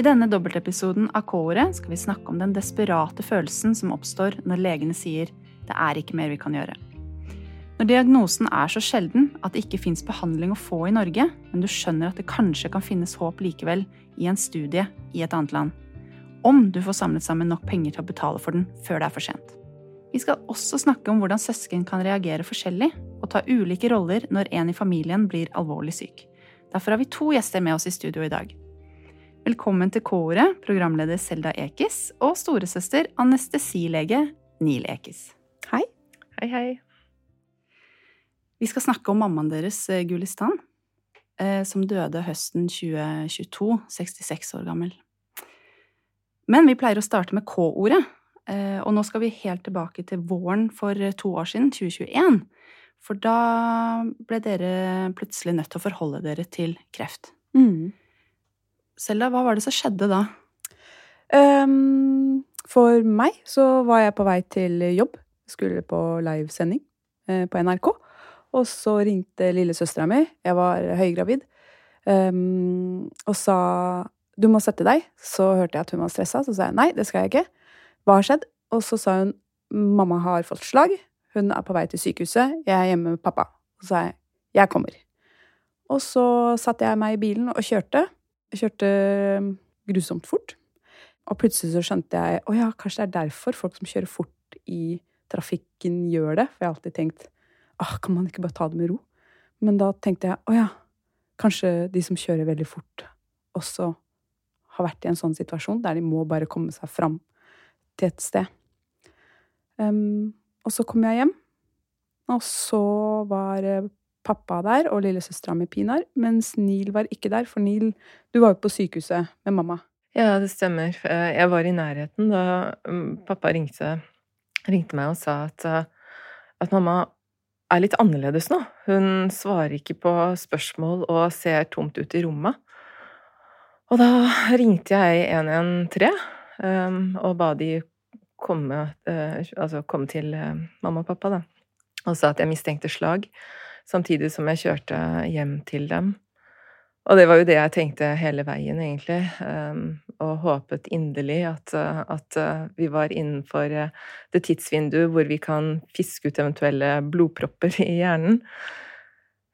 I denne dobbeltepisoden av K-ordet skal vi snakke om den desperate følelsen som oppstår når legene sier 'det er ikke mer vi kan gjøre'. Når diagnosen er så sjelden at det ikke fins behandling å få i Norge, men du skjønner at det kanskje kan finnes håp likevel i en studie i et annet land. Om du får samlet sammen nok penger til å betale for den før det er for sent. Vi skal også snakke om hvordan søsken kan reagere forskjellig og ta ulike roller når en i familien blir alvorlig syk. Derfor har vi to gjester med oss i studio i dag. Velkommen til K-ordet, programleder Selda Ekiz og storesøster anestesilege Nil Ekiz. Hei. Hei, hei. Vi skal snakke om mammaen deres, eh, Gulistan, eh, som døde høsten 2022, 66 år gammel. Men vi pleier å starte med K-ordet, eh, og nå skal vi helt tilbake til våren for to år siden, 2021. For da ble dere plutselig nødt til å forholde dere til kreft. Mm. Selda, hva var det som skjedde da? Um, for meg så var jeg på vei til jobb. Skulle på livesending eh, på NRK. Og så ringte lillesøstera mi, jeg var høygravid, um, og sa du må sette deg. Så hørte jeg at hun var stressa, så sa jeg nei, det skal jeg ikke. Hva har skjedd? Og så sa hun mamma har fått slag, hun er på vei til sykehuset, jeg er hjemme med pappa. Så sa jeg jeg kommer. Og så satte jeg meg i bilen og kjørte. Jeg kjørte grusomt fort. Og plutselig så skjønte jeg å ja, kanskje det er derfor folk som kjører fort i trafikken, gjør det. For jeg har alltid tenkt ah, kan man ikke bare ta det med ro? Men da tenkte jeg å ja, kanskje de som kjører veldig fort, også har vært i en sånn situasjon der de må bare komme seg fram til et sted. Um, og så kom jeg hjem, og så var eh, pappa der og lillesøstera mi Pinar, mens Neil var ikke der, for Neil, du var jo på sykehuset med mamma. Ja, det stemmer. Eh, Jeg var i nærheten da mm, pappa ringte, ringte meg og sa at, eh, at mamma er litt annerledes nå. Hun svarer ikke på spørsmål og ser tomt ut i rommet. Og da ringte jeg 113 um, og ba de komme, altså komme til mamma og pappa, da. Og sa at jeg mistenkte slag, samtidig som jeg kjørte hjem til dem. Og det var jo det jeg tenkte hele veien, egentlig. Um, og håpet inderlig at, uh, at uh, vi var innenfor uh, det tidsvinduet hvor vi kan fiske ut eventuelle blodpropper i hjernen.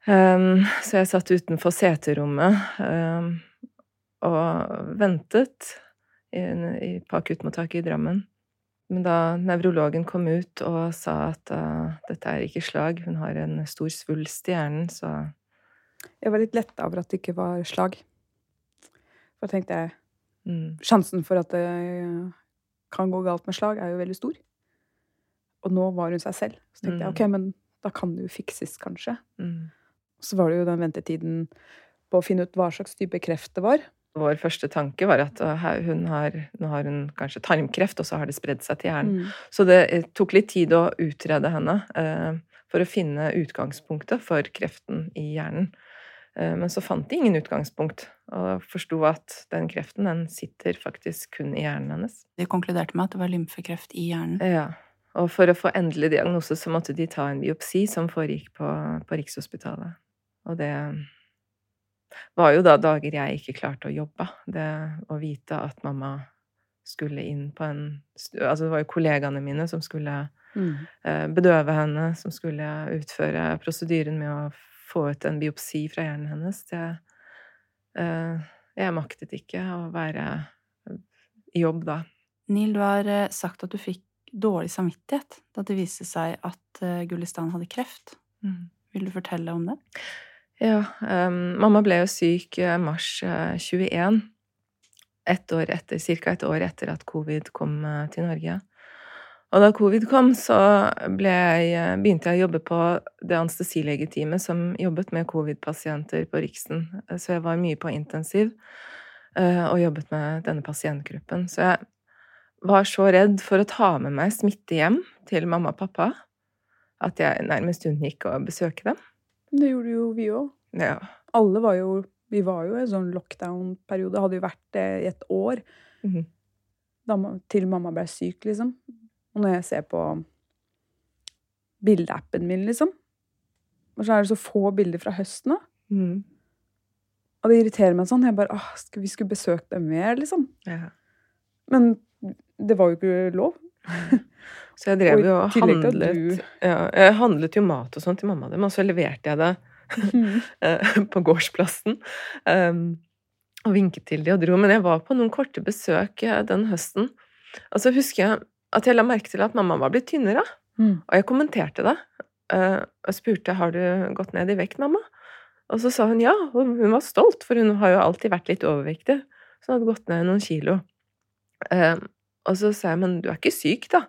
Um, så jeg satt utenfor seterommet um, og ventet i, i i Drammen. Men da nevrologen kom ut og sa at dette er ikke slag, hun har en stor svulst i hjernen, så Jeg var litt letta over at det ikke var slag. For da tenkte jeg mm. Sjansen for at det kan gå galt med slag, er jo veldig stor. Og nå var hun seg selv. Så tenkte jeg Mm. ok, men da kan det jo fikses, kanskje. Mm. Så var det jo den ventetiden på å finne ut hva slags type kreft det var. Vår første tanke var at hun har, nå har hun kanskje tarmkreft, og så har det spredd seg til hjernen. Mm. Så det eh, tok litt tid å utrede henne eh, for å finne utgangspunktet for kreften i hjernen. Eh, men så fant de ingen utgangspunkt, og forsto at den kreften den sitter faktisk kun i hjernen hennes. De konkluderte med at det var lymfekreft i hjernen. Ja. Og for å få endelig diagnose så måtte de ta en biopsi som foregikk på, på Rikshospitalet. Og det var jo da dager jeg ikke klarte å jobbe. Det å vite at mamma skulle inn på en Altså det var jo kollegaene mine som skulle Mm. eh, bedøve henne, som skulle utføre prosedyren med å få ut en biopsi fra hjernen hennes. Det eh, Jeg maktet ikke å være i jobb da. Neil, du har eh, sagt at du fikk dårlig samvittighet da det viste seg at Gulistan hadde kreft. Vil du fortelle om det? Ja, Um, mamma ble jo syk i mars eh, 21. Ett år etter, cirka et år etter at covid kom eh, til Norge. Og da covid kom, så jeg, eh, begynte jeg å jobbe på det anestesilegeteamet som jobbet med covid-pasienter på Riksen. Eh, Så jeg var mye på intensiv eh, og jobbet med denne pasientgruppen. Så jeg var så redd for å ta med meg smitte hjem til mamma og pappa at jeg nærmest unngikk å besøke dem. Det gjorde jo vi òg. Ja. Alle var jo Vi var jo i en sånn lockdown-periode. Hadde jo vært det i et år. Mhm. Da, til mamma ble syk, liksom. Og når jeg ser på bildeappen min, liksom Og så er det så få bilder fra høsten, da. Mm. Og det irriterer meg sånn. Jeg bare åh, vi skulle besøkt dem mer, liksom. Ja. Men det var jo ikke lov. Så jeg drev jo og handlet du- ja, Jeg handlet jo mat og sånn til mamma og dem, og så leverte jeg det mm. på gårdsplassen. Um, og vinket til de og dro. Men jeg var på noen korte besøk eh, den høsten. Og så husker jeg at jeg la merke til at mamma var blitt tynnere. Mm. Og jeg kommenterte det. eh, og spurte har du gått ned i vekt, mamma. Og så sa hun ja, og hun var stolt, for hun har jo alltid vært litt overvektig. Så hun hadde gått ned noen kilo. Eh, og så sa jeg men du er ikke syk, da?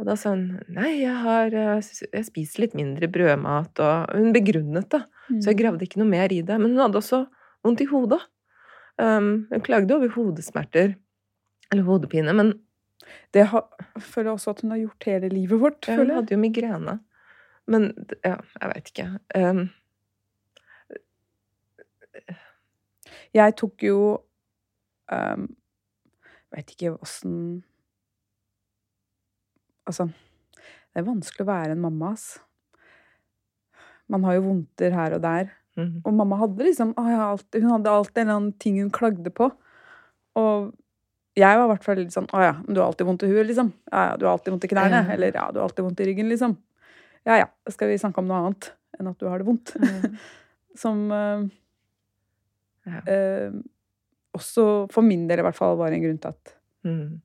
Og da sa hun nei, jeg har eh, jeg spiser litt mindre brødmat, og hun begrunnet det. Mm. Så jeg gravde ikke noe mer i det. Men hun hadde også vondt i hodet. Um, hun klagde over hodesmerter, eller hodepine, men Det har, føler jeg også at hun har gjort hele livet vårt. ja, hun hadde jo migrene. Men ja, jeg veit ikke. Um, Jeg tok jo um, Veit ikke åssen Altså, det er vanskelig å være en mamma, ass. Man har jo vondter her og der. mhm. Og mamma hadde liksom alltid, Hun hadde alltid en eller annen ting hun klagde på. Og jeg var i hvert fall litt sånn Å ja, men du har alltid vondt i huet, liksom. Ja ja, du har alltid vondt i knærne. Mm. Eller ja, du har alltid vondt i ryggen, liksom. Ja ja, skal vi snakke om noe annet enn at du har det vondt? Mm. Som eh, Ja. eh, også for min del i hvert fall var en grunn til at Mhm.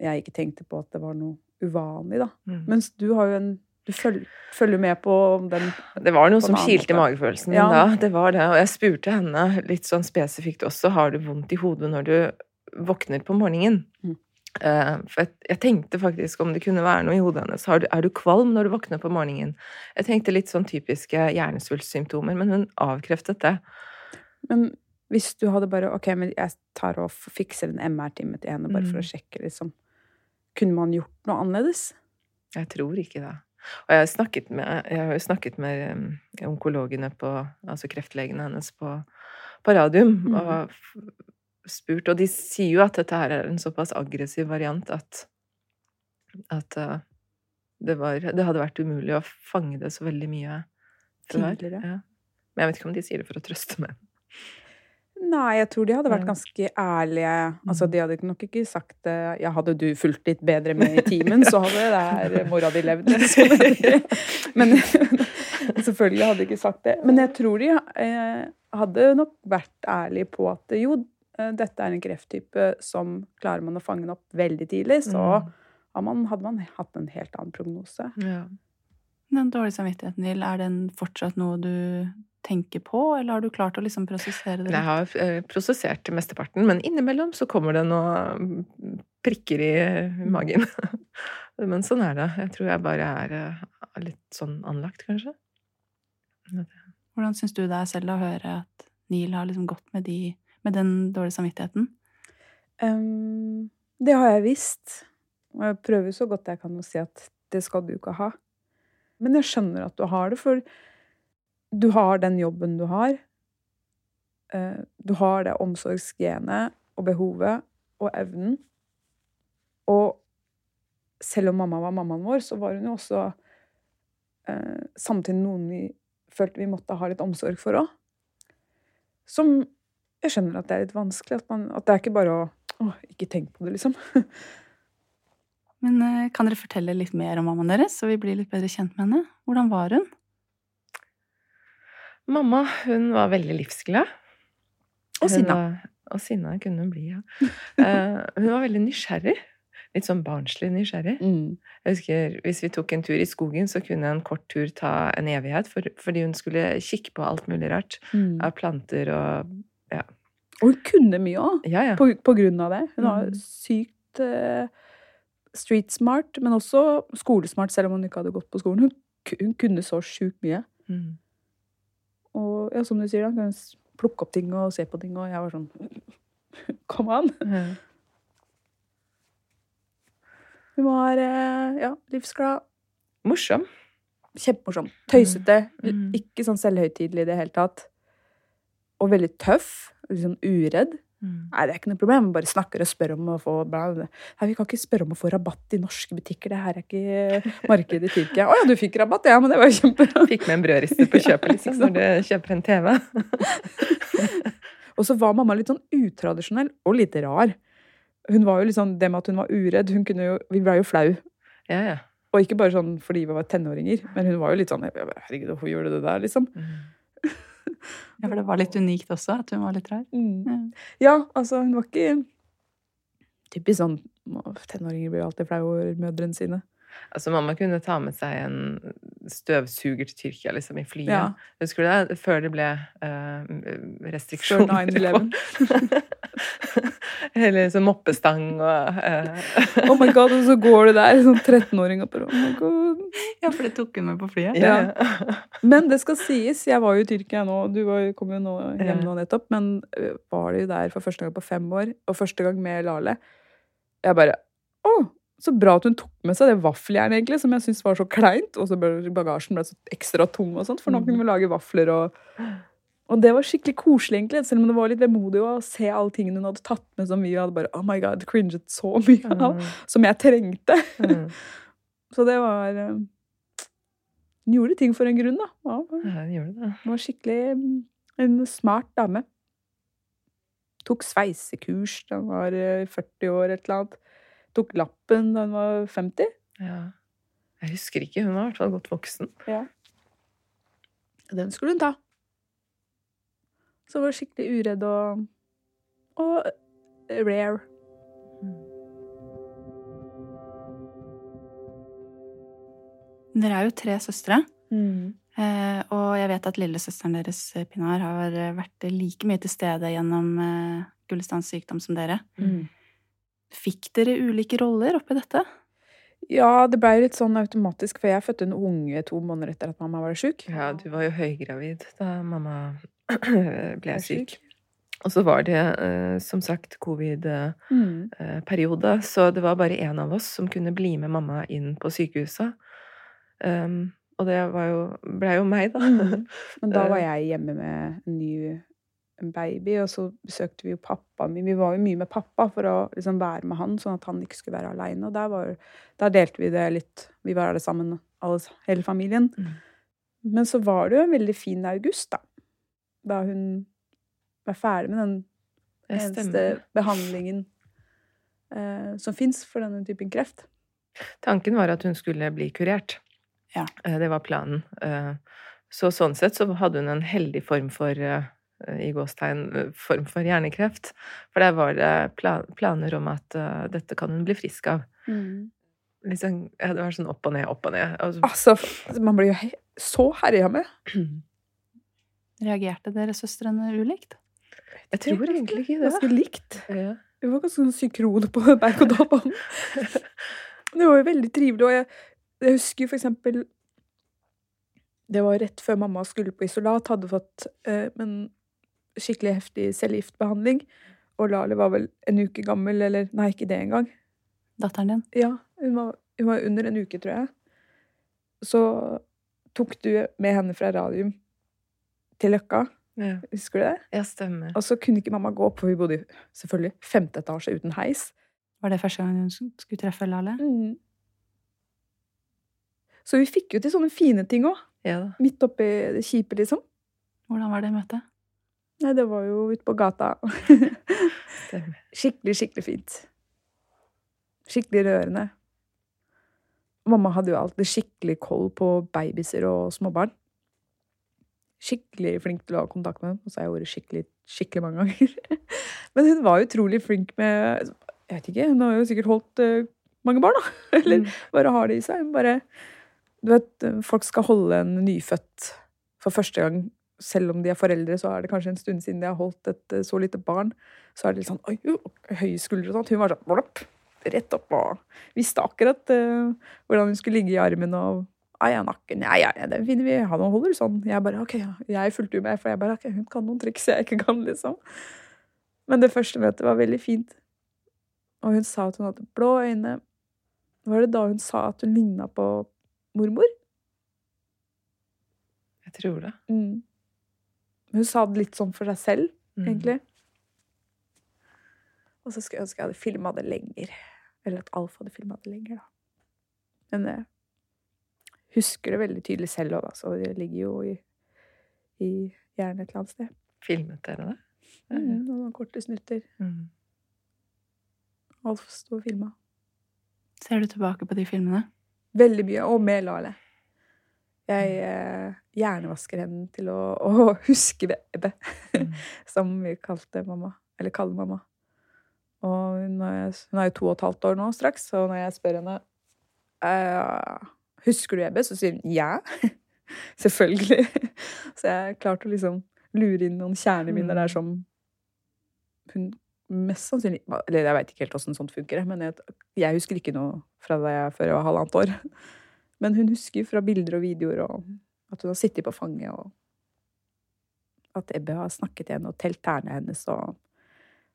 jeg ikke tenkte på at det var noe uvanlig, da. Mm. Mens du har jo en Du følger, følger med på den Det var noe som kilte magefølelsen Ja. da. Det var det. Og jeg spurte henne litt sånn spesifikt også har du vondt i hodet når du våkner på morgenen. Mm. Uh, for jeg, jeg tenkte faktisk om det kunne være noe i hodet hennes. Har du, er du kvalm når du våkner på morgenen? Jeg tenkte litt sånn typiske hjernesvulstsymptomer, men hun avkreftet det. Men hvis du hadde bare Ok, men jeg tar og fikser en MR-time til henne bare for å Mm. sjekke, liksom. Kunne man gjort noe annerledes? Jeg tror ikke det. Og jeg har snakket med, har snakket med um, onkologene på Altså kreftlegene hennes på, på radium Mm. og spurt, og de sier jo at dette her er en såpass aggressiv variant at at uh, det, var, det hadde vært umulig å fange det så veldig mye før. Tidligere. Ja. Men jeg vet ikke om de sier det for å trøste meg. Nei, jeg tror de hadde vært ganske ærlige. Altså, Mhm. De hadde nok ikke sagt det Ja, hadde du fulgt litt bedre med i timen, så hadde det der mora di levd. Liksom. Men selvfølgelig hadde de ikke sagt det. Men jeg tror de eh, hadde nok vært ærlige på at jo, eh, dette er en krefttype som klarer man å fange den opp veldig tidlig, så Mm. man, hadde man hatt en helt annen prognose. Ja. Den dårlige samvittigheten, Nill, er den fortsatt noe du tenker på, eller har du klart å liksom prosessere det? Jeg har eh, prosessert mesteparten, men innimellom så kommer det noen prikker i magen. Men sånn er det. Jeg tror jeg bare er eh, litt sånn anlagt, kanskje. Hvordan syns du det er selv å høre at Neil har liksom gått med, de, med den dårlige samvittigheten? Um, det har jeg visst. Og jeg prøver så godt jeg kan å si at det skal du ikke ha. Men jeg skjønner at du har det, for du har den jobben du har. Eh, Du har det omsorgsgenet og behovet og evnen. Og selv om mamma var mammaen vår, så var hun jo også eh, samtidig noen vi følte vi måtte ha litt omsorg for òg. Som jeg skjønner at det er litt vanskelig. At, man, at det er ikke bare å Å, ikke tenk på det, liksom. Men eh, kan dere fortelle litt mer om mammaen deres, så vi blir litt bedre kjent med henne? Hvordan var hun? Mamma, hun var veldig livsglad. Og sinna. var- Og sinna kunne hun bli, ja. Eh, hun var veldig nysgjerrig. Litt sånn barnslig nysgjerrig. Mm. Jeg husker Hvis vi tok en tur i skogen, så kunne en kort tur ta en evighet, for, fordi hun skulle kikke på alt mulig rart. Mm. Av planter og Og hun kunne mye òg, Ja, ja. på, på grunn av det. Hun var Mhm. sykt eh, street smart, men også skolesmart, selv om hun ikke hadde gått på skolen. Hun, hun kunne så sjukt mye. Mm. Og ja, som du sier, da, kunne hun plukke opp ting og se på ting, og jeg var sånn Kom an! Mm. Hun var eh, ja, livsglad. Morsom. Kjempemorsom. Tøysete. Mm. Ikke sånn selvhøytidelig i det hele tatt. Og veldig tøff. Litt sånn uredd. Mm. Nei, det er ikke noe problem. Bare snakker og spør om å få bla, bla. Nei, vi kan ikke spørre om å få rabatt i norske butikker. Det her er ikke markedet i Tyrkia. Å ja, du fikk rabatt? Ja, men det var jo kjempebra. Fikk med en brødriste på kjøpet liksom, når du kjøper en TV. Og så var mamma litt sånn utradisjonell og litt rar. Hun var jo sånn, Det med at hun var uredd hun kunne jo, Vi ble jo flau. Ja, ja. Og ikke bare sånn fordi vi var tenåringer, men hun var jo litt sånn Herregud, hvorfor gjør du det der, liksom? Mm. Ja, for det var litt unikt også, at hun var litt rar. Mm. Ja. Ja, altså, hun var ikke Typisk sånn Tenåringer blir alltid flau over mødrene sine. Altså, mamma kunne ta med seg en støvsuger til Tyrkia, liksom, i flyet. Ja. Husker du det? Før det ble eh, Før restriksjoner. 9-11. Eller sånn moppestang og uh. Oh my god, og så går du der, sånn 13-åring, oppe oh my god. Ja, for det tok hun med på flyet. ja. Men det skal sies, jeg var jo i Tyrkia nå, du var, kom jo nå hjem nå nettopp, men var det jo der for første gang på fem år, og første gang med Lale. Jeg bare Å, så bra at hun tok med seg det vaffeljernet, egentlig, som jeg syntes var så kleint, og så bagasjen ble så ekstra tung og sånt, for nå kunne vi lage vafler og og det var skikkelig koselig, egentlig, selv om det var litt vemodig å se alle tingene hun hadde tatt med som vi hadde bare Oh my god, cringet så mye av. Som jeg trengte. Mm. Så det var eh, Hun gjorde ting for en grunn, da. Ja, Ja, gjorde det. hun var skikkelig mm, en smart dame. Tok sveisekurs da hun var eh, 40 år, et eller annet. Tok lappen da hun var 50. Ja. Jeg husker ikke. Hun var i hvert fall godt voksen. Ja. Den skulle hun ta. Så hun var skikkelig uredd og og rare. Dere er jo tre søstre. Eh, og jeg vet at lillesøsteren deres, eh, Pinar, har vært like mye til stede gjennom eh, Gullestans sykdom som dere. Mm. Fikk dere ulike roller oppi dette? Ja, det blei litt sånn automatisk, for jeg fødte en unge to måneder etter at mamma var sjuk. Ja, du var jo høygravid da mamma ble syk. Og så var det eh, som sagt covid-periode, Mm. så det var bare én av oss som kunne bli med mamma inn på sykehuset. Um, og det blei jo, ble jo meg, da. Mm. Men da var jeg hjemme med en ny en baby, og så besøkte vi jo pappa min. Vi var jo mye med pappa for å liksom være med han, sånn at han ikke skulle være aleine. Og der, var, der delte vi det litt. Vi var alle sammen, alle, hele familien. Mm. Men så var det jo en veldig fin august, da. Da hun var ferdig med den eneste behandlingen eh, som fins for denne typen kreft. Tanken var at hun skulle bli kurert. Ja. Eh, Det var planen. Eh, Så sånn sett så hadde hun en heldig form for eh, i gåstegn eh, form for hjernekreft. For der var det planer om at eh, dette kan hun bli frisk av. Liksom, ja, det var sånn opp og ned, opp og ned. Og Altså, man blir jo he så herja med. Reagerte dere søstrene ulikt? Jeg tror egentlig ikke det. Ganske likt. Ja. Vi var ganske sånn synkrone på berg-og-dal-banen. Det var jo veldig trivelig, og jeg, jeg husker for eksempel Det var rett før mamma skulle på isolat, hadde fått eh, en skikkelig heftig cellegiftbehandling. Og Lale var vel en uke gammel, eller nei, ikke det engang. Datteren din? Ja, hun var, hun var under en uke, tror jeg. Så tok du med henne fra radium til Løkka. Ja. Husker du det? ja, stemmer. Og så kunne ikke mamma gå opp, for vi bodde selvfølgelig femte etasje uten heis. Var det første gang hun skulle treffe Lale? Mm. Så vi fikk jo til sånne fine ting òg. Ja. Midt oppi det kjipe, liksom. Hvordan var det møtet? Nei, det var jo ute på gata. Skikkelig, skikkelig fint. Skikkelig rørende. Mamma hadde jo alltid skikkelig koll på babyer og småbarn. Skikkelig flink til å ha kontakt med dem. Og så har jeg vært skikkelig, skikkelig mange ganger. Men hun var utrolig flink med Jeg vet ikke, hun har jo sikkert holdt eh, mange barn, da. Eller Mm. bare har det i seg. Bare Du vet, folk skal holde en nyfødt for første gang. Selv om de er foreldre, så er det kanskje en stund siden de har holdt et eh, så lite barn. Så er det litt sånn Oi, jo, høye skuldre og sånt. Hun var sånn blopp, rett opp og visste akkurat uh, hvordan hun skulle ligge i armen og Ai, ja, nakken. Ja, ja, ja, den finner vi. Han holder sånn. Jeg bare, ok, ja. Jeg fulgte jo med, for jeg bare, ok, hun kan noen triks jeg ikke kan, liksom. Men det første møtet var veldig fint. Og hun sa at hun hadde blå øyne. Var det da hun sa at hun ligna på mormor? Jeg tror det. Mm. Hun sa det litt sånn for seg selv, Mm. egentlig. Og så skulle jeg ønske jeg hadde filma det lenger. Eller at Alf hadde filma det lenger, da. Men jeg husker det veldig tydelig selv òg, da, så det ligger jo i, i hjernen et eller annet sted. Filmet dere det? Mm, noen korte snutter. Mm. Alf sto og filma. Ser du tilbake på de filmene? Veldig mye. Og med Lale. Jeg eh, hjernevasker henne til å, å huske Bebe, Mm. som vi kalte mamma. Eller kaller mamma. Og hun er, hun er jo to og et halvt år nå straks, og når jeg spør henne eh, Husker du Ebbe? Så sier hun ja. Selvfølgelig. Så jeg klarte å liksom lure inn noen kjerneminner der som hun mest sannsynlig Eller jeg veit ikke helt åssen sånt funker, men jeg, jeg husker ikke noe fra da jeg før jeg var halvannet år. Men hun husker fra bilder og videoer og at hun har sittet på fanget, og at Ebbe har snakket til henne og telt tærne hennes og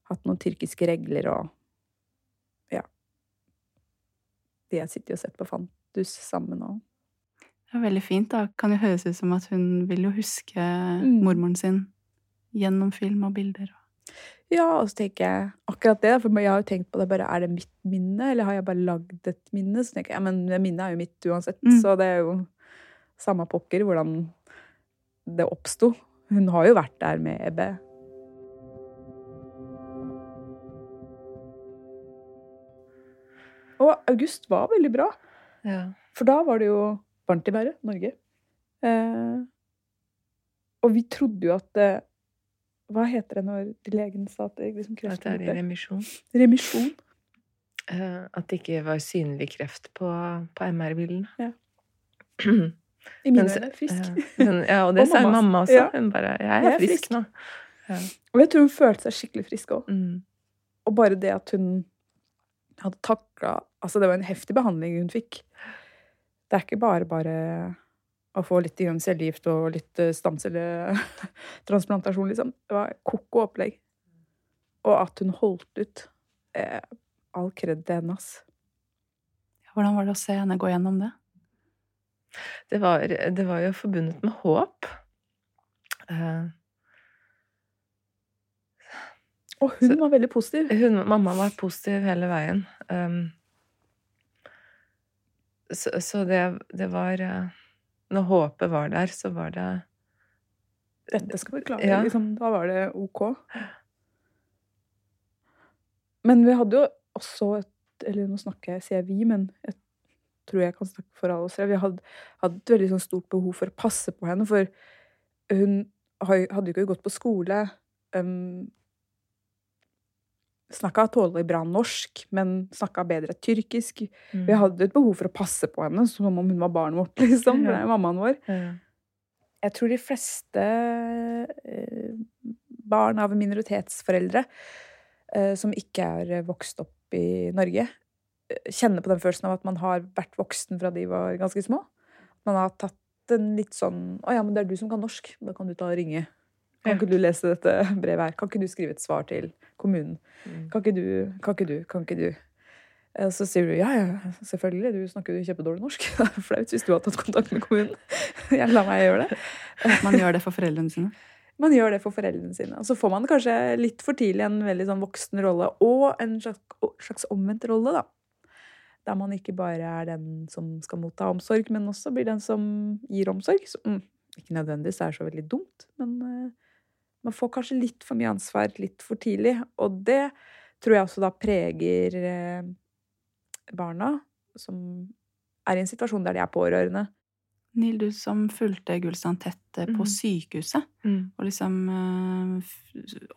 hatt noen tyrkiske regler og Ja. De har sittet og sett på Fantus sammen og Det er veldig fint, da. Kan jo høres ut som at hun vil jo huske Mm. mormoren sin gjennom film og bilder. Ja, og så tenker jeg akkurat det, for jeg har jo tenkt på det bare, er det mitt minne, eller har jeg bare lagd et minne? Så tenker jeg, ja, men minnet er jo mitt uansett, Mm. så det er jo samme pokker hvordan det oppsto. Hun har jo vært der med Ebbe. Og august var veldig bra, Ja. for da var det jo varmt i været, Norge. Eh, og vi trodde jo at det, Hva heter det når legen sa at det liksom At det er i remisjon. Remisjon. Uh, At det ikke var synlig kreft på, på MR-bildene. Ja. I mine øyne frisk. Men, ja, og det Og sa mammas. mamma også. Ja. Hun bare 'Jeg Jeg er er frisk frisk. nå'. Ja. Og jeg tror hun følte seg skikkelig frisk òg. Mm. Og bare det at hun hadde takla Altså, det var en heftig behandling hun fikk. Det er ikke bare bare å få litt cellegift og litt eh, stamcelletransplantasjon, liksom. Det var ko-ko opplegg. Og at hun holdt ut. Eh, all kred til henne, ass. Hvordan var det å se henne gå gjennom det? Det, var, det var jo forbundet med håp. Eh, Og hun Så- var veldig positiv. hun, mamma var positiv hele veien. Um, så, så det, det var eh, Når håpet var der, så var det Dette skal vi klare. Ja. Liksom, da var det ok. Men vi hadde jo også et Eller nå snakker jeg, sier jeg vi, men jeg tror jeg kan snakke for alle oss. Vi hadde, hadde et veldig sånn stort behov for å passe på henne, for hun hadde jo ikke gått på skole. Um, snakka tålelig bra norsk, men snakka bedre tyrkisk. mm, Vi hadde et behov for å passe på henne som om hun var barnet vårt, liksom. Ja. er mammaen vår. ja. Jeg tror de fleste eh, barn av minoritetsforeldre eh, som ikke er vokst opp i Norge, eh, kjenner på den følelsen av at man har vært voksen fra de var ganske små. Man har tatt en litt sånn Å ja, men det er du som kan norsk. Da kan du ta og ringe. Kan ikke du lese dette brevet her? Kan ikke du skrive et svar til kommunen? Mm. Kan ikke du? Kan ikke du? Kan ikke du? Og Så sier du ja, ja, selvfølgelig. Du snakker jo kjempedårlig norsk. Det er flaut hvis du har tatt kontakt med kommunen. Jeg lar meg gjøre det. Man gjør det for foreldrene sine. Man gjør det for foreldrene sine. Og så får man kanskje litt for tidlig en veldig sånn voksen rolle, og en slags, slags omvendt rolle, da. Der man ikke bare er den som skal motta omsorg, men også blir den som gir omsorg. Så, mm, ikke nødvendigvis er så veldig dumt, men eh, man får kanskje litt for mye ansvar litt for tidlig. Og det tror jeg også da preger eh, barna, som er i en situasjon der de er pårørende. Nil, du som fulgte Gullstrand tett eh, på mm. sykehuset, Mm. og liksom eh,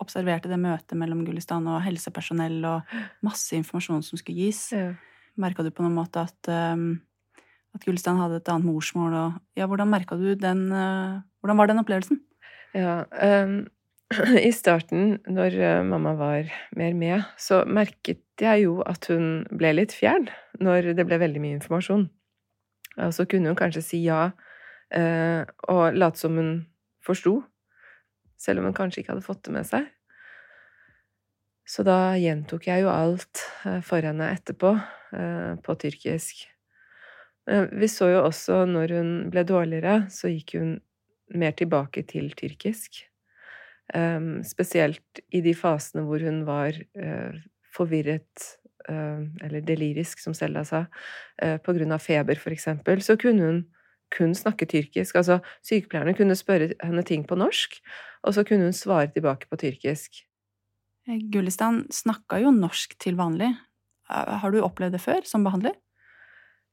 observerte det møtet mellom Gulistan og helsepersonell og masse informasjon som skulle gis. Ja. Merka du på noen måte at, eh, at Gulistan hadde et annet morsmål? Og, ja, hvordan merka du den eh, Hvordan var den opplevelsen? Ja, um, I starten, når eh, mamma var mer med, så merket jeg jo at hun ble litt fjern når det ble veldig mye informasjon. Og så kunne hun kanskje si ja uh, og late som hun forsto, selv om hun kanskje ikke hadde fått det med seg. Så da gjentok jeg jo alt eh, for henne etterpå, på tyrkisk. Vi så jo også når hun ble dårligere, så gikk hun mer tilbake til tyrkisk. Ehm, spesielt i de fasene hvor hun var eh, forvirret eh, eller delirisk, som Selda sa, eh, på grunn av feber, for eksempel, så kunne hun kun snakke tyrkisk. Altså, sykepleierne kunne spørre henne ting på norsk, og så kunne hun svare tilbake på tyrkisk. Gullestan snakka jo norsk til vanlig. Har du opplevd det før, som behandler?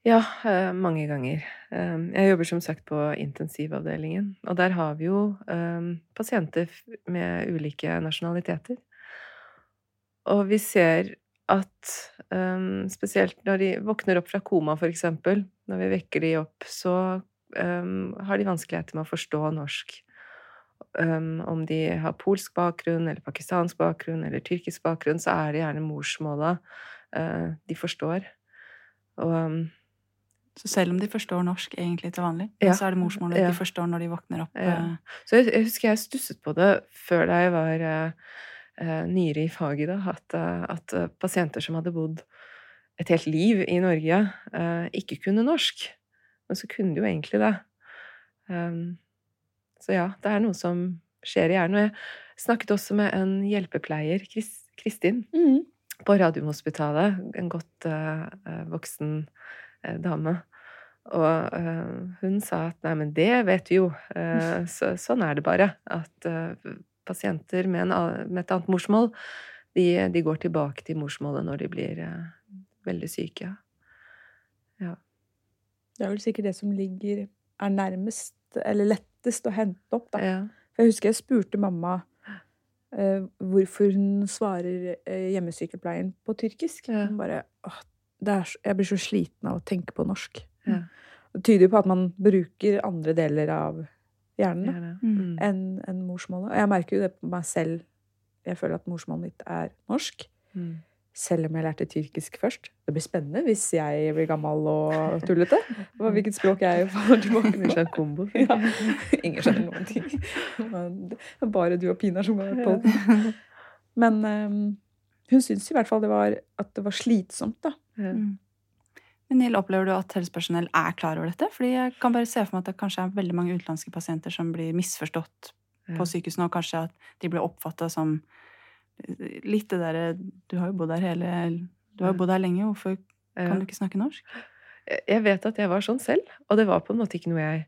Ja, eh, mange ganger. Eh, jeg jobber som sagt på intensivavdelingen, og der har vi jo eh, pasienter med ulike nasjonaliteter. Og vi ser at spesielt når de våkner opp fra koma, for eksempel, når vi vekker de opp, så har de vanskeligheter med å forstå norsk. om de har polsk bakgrunn, eller pakistansk bakgrunn, eller tyrkisk bakgrunn, så er det gjerne morsmålet de forstår. Og så selv om de forstår norsk egentlig til vanlig, ja. så er det morsmålet ja. de forstår når de våkner opp. Ja. Eh. Så jeg, jeg, husker jeg stusset på det før da jeg var uh, nyere i faget, da, at, uh, at uh, pasienter som hadde bodd et helt liv i Norge, ikke kunne norsk. Men så kunne de jo egentlig det. Um, så ja, det er noe som skjer i hjernen. Og jeg snakket også med en hjelpepleier, Chris, Kristin, mm. på Radiumhospitalet. En godt voksen dame. Og uh, hun sa at nei, men det vet vi jo. Uh, så, sånn er det bare. At uh, pasienter med, en, med, et annet morsmål, de, de, går tilbake til morsmålet når de blir veldig syke. Ja. Det er vel sikkert det som ligger er nærmest, eller lettest å hente opp, da. Ja. For jeg husker jeg spurte mamma hvorfor hun svarer hjemmesykepleien på tyrkisk. Ja. Hun bare åh, er, Jeg blir så sliten av å tenke på norsk. Ja. Det tyder jo på at man bruker andre deler av hjernen mm. enn en morsmålet. Og jeg merker jo det på meg selv. Jeg føler at morsmålet mitt er norsk. Mm. Selv om jeg lærte tyrkisk først. Det blir spennende hvis jeg blir gammel og tullete. Hvilket språk jeg faller tilbake på. Ingen kombo. Ja. Ingen skjønner noen ting. Bare du og Pina som har på Men um, hun syntes i hvert fall det var, at det var slitsomt, da. Mm. Men Niel, opplever du at helsepersonell er klar over dette? Fordi jeg kan bare se for meg at det kanskje er veldig mange utenlandske pasienter som blir misforstått på sykehusene, og kanskje at de blir oppfatta som eh, litt det derre Du har jo bodd her hele Du har jo bodd her lenge, hvorfor kan du ikke snakke norsk? Jeg vet at jeg var sånn selv, og det var på en måte ikke noe jeg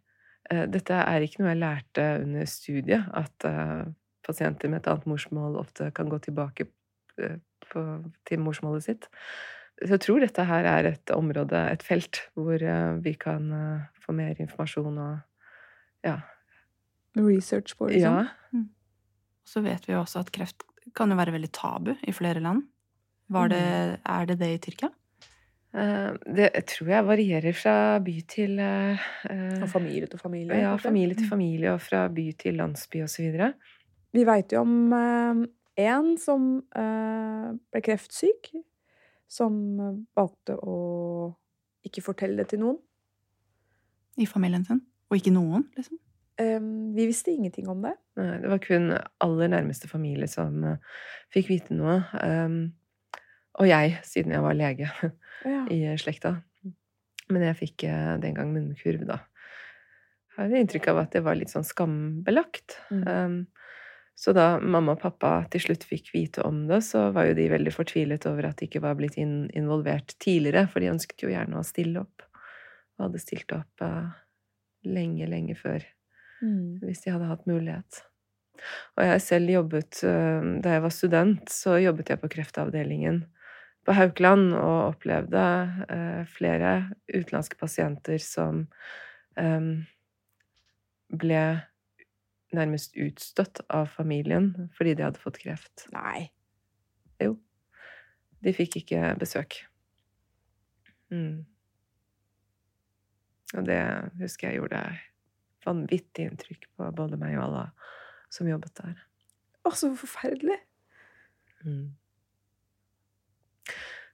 eh, Dette er ikke noe jeg lærte under studiet, at uh, pasienter med et annet morsmål ofte kan gå tilbake på, til morsmålet sitt. Så jeg tror dette her er et område, et felt, hvor eh, vi kan eh, få mer informasjon og ja. Research på, liksom. Ja. Mm. Så vet vi jo også at kreft kan jo være veldig tabu i flere land. Det, mm. er det det i Tyrkia? Eh, det tror jeg varierer fra by til Fra familie til familie? Ja, familie til mm. familie, og fra by til landsby osv. Vi veit jo om en som ble kreftsyk som valgte å ikke fortelle det til noen. I familien sin? Og ikke noen, liksom? Um, vi visste ingenting om det. Nei, det var kun aller nærmeste familie som uh, fikk vite noe. Um, og jeg, siden jeg var lege ja. i slekta. Men jeg fikk uh, den gang munnkurv, da. Jeg har inntrykk av at det var litt sånn skambelagt. Mm. Um, så da mamma og pappa til slutt fikk vite om det, så var jo de veldig fortvilet over at de ikke var blitt involvert tidligere, for de ønsket jo gjerne å stille opp. Og hadde stilt opp uh, lenge, lenge før, mm. hvis de hadde hatt mulighet. Og jeg selv jobbet uh, Da jeg var student, så jobbet jeg på kreftavdelingen på Haukeland og opplevde uh, flere utenlandske pasienter som ble nærmest utstøtt av familien fordi de hadde fått kreft. Nei. Jo. De fikk ikke besøk. Mm. Og det husker jeg gjorde vanvittig inntrykk på både meg og alle som jobbet der. Å, så forferdelig! Mm.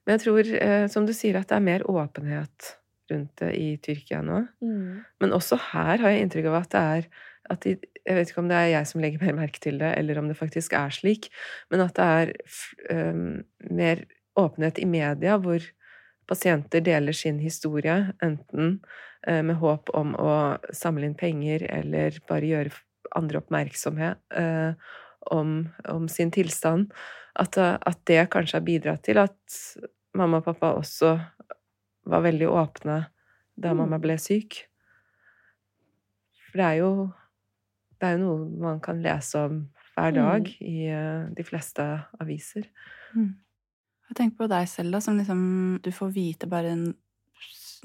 Men jeg tror, eh, som du sier, at det er mer åpenhet rundt det i Tyrkia nå. Mm. Men også her har jeg inntrykk av at det er at de, Jeg vet ikke om det er jeg som legger mer merke til det, eller om det faktisk er slik, men at det er um, mer åpenhet i media hvor pasienter deler sin historie, enten uh, med håp om å samle inn penger eller bare gjøre andre oppmerksomhet, uh, om, om sin tilstand, at, at, det kanskje har bidratt til at mamma og pappa også var veldig åpne da mm. mamma ble syk. For det er jo det er jo noe man kan lese om hver dag mm. i uh, de fleste aviser. Mm. Jeg tenker på deg selv, da, som liksom Du får vite bare en,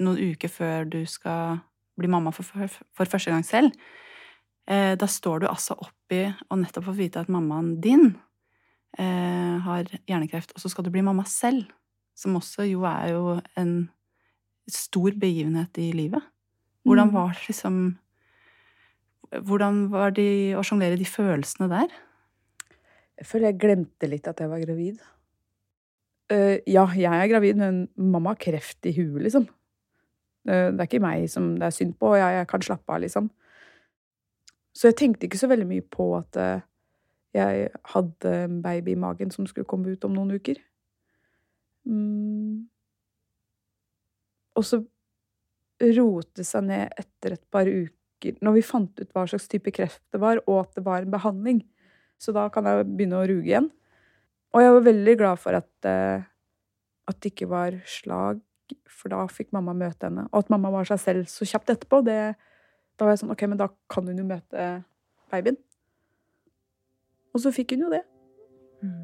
noen uker før du skal bli mamma for, for, for første gang selv. Eh, da står du altså oppi og nettopp får vite at mammaen din eh, har hjernekreft, og så skal du bli mamma selv. Som også jo er jo en stor begivenhet i livet. Hvordan mm. var det liksom Hvordan var det å sjonglere de følelsene der? Jeg føler jeg glemte litt at jeg var gravid. Uh, ja, jeg er gravid, men mamma har kreft i huet, liksom. Uh, det er ikke meg som det er synd på, og jeg, jeg, kan slappe av, liksom. Så jeg tenkte ikke så veldig mye på at uh, jeg hadde en baby i magen som skulle komme ut om noen uker. Mm. Og så rote seg ned etter et par uker, når vi fant ut hva slags type kreft det var, og at det var en behandling. Så da kan jeg begynne å ruge igjen. Og jeg var veldig glad for at, uh, at det ikke var slag, for da fikk mamma møte henne. Og at mamma var seg selv så kjapt etterpå, det, da var jeg sånn OK, men da kan hun jo møte babyen. Og så fikk hun jo det. Mm.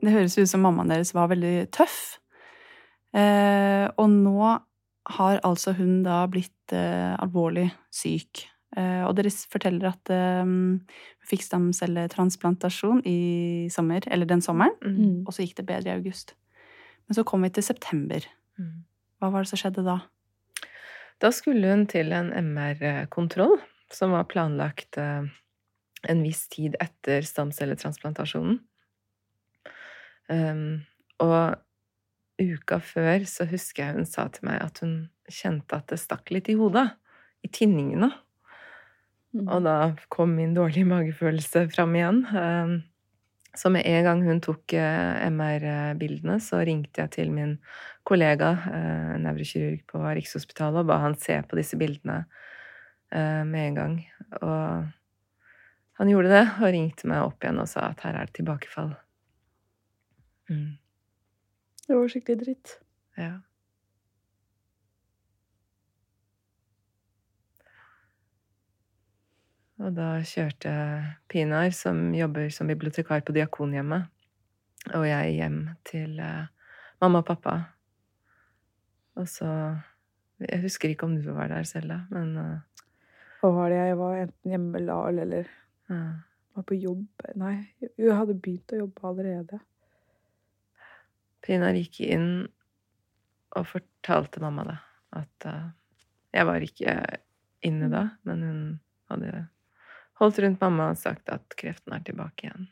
Det høres ut som mammaen deres var veldig tøff. Eh, og nå har altså hun da blitt eh, alvorlig syk. Eh, og dere forteller at hun fikk stamcelletransplantasjon i sommer, eller den sommeren, mm. og så gikk det bedre i august. Men så kom vi til september. Mm. Hva var det som skjedde da? Da skulle hun til en MR-kontroll, som var planlagt en viss tid etter stamcelletransplantasjonen. Um, og uka før så husker jeg hun sa til meg at hun kjente at det stakk litt i hodet. I tinningene. Mm. Og da kom min dårlige magefølelse fram igjen. Um, så med en gang hun tok uh, MR-bildene, så ringte jeg til min kollega, uh, nevrokirurg på Rikshospitalet, og ba han se på disse bildene uh, med en gang. Og han gjorde det, og ringte meg opp igjen og sa at her er det tilbakefall. Mm. Det var skikkelig dritt. Ja. Og da kjørte Pinar, som jobber som bibliotekar på Diakonhjemmet, og jeg hjem til uh, mamma og pappa. Og så Jeg husker ikke om du var der selv, da, men uh, Hva var det? Jeg var enten hjemme med Lal eller uh, var på jobb. Nei, jeg hadde begynt å jobbe allerede. Pinar gikk inn og fortalte mamma det. At uh, jeg var ikke inne da, men hun hadde holdt rundt mamma og sagt at kreften er tilbake igjen.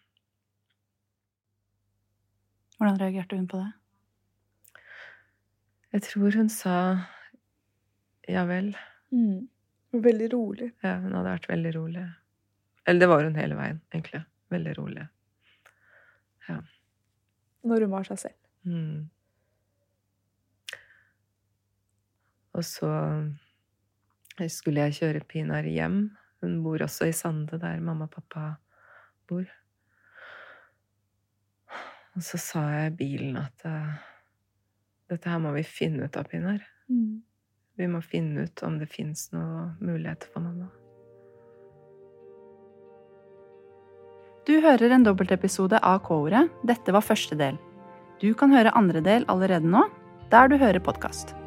Hvordan reagerte hun på det? Jeg tror hun sa ja vel. Mm. Veldig rolig. Ja, hun hadde vært veldig rolig. Eller det var hun hele veien, egentlig. Veldig rolig. Ja. Når hun var seg selv. Mm. Og så skulle jeg kjøre Pinar hjem. Hun bor også i Sande, der mamma og pappa bor. Og så sa jeg i bilen at uh, dette her må vi finne ut av, Pinar. Mm. Vi må finne ut om det fins noe muligheter for mamma. Du hører en dobbeltepisode av K-ordet. Dette var første del. Du kan høre andre del allerede nå, der du hører podkast.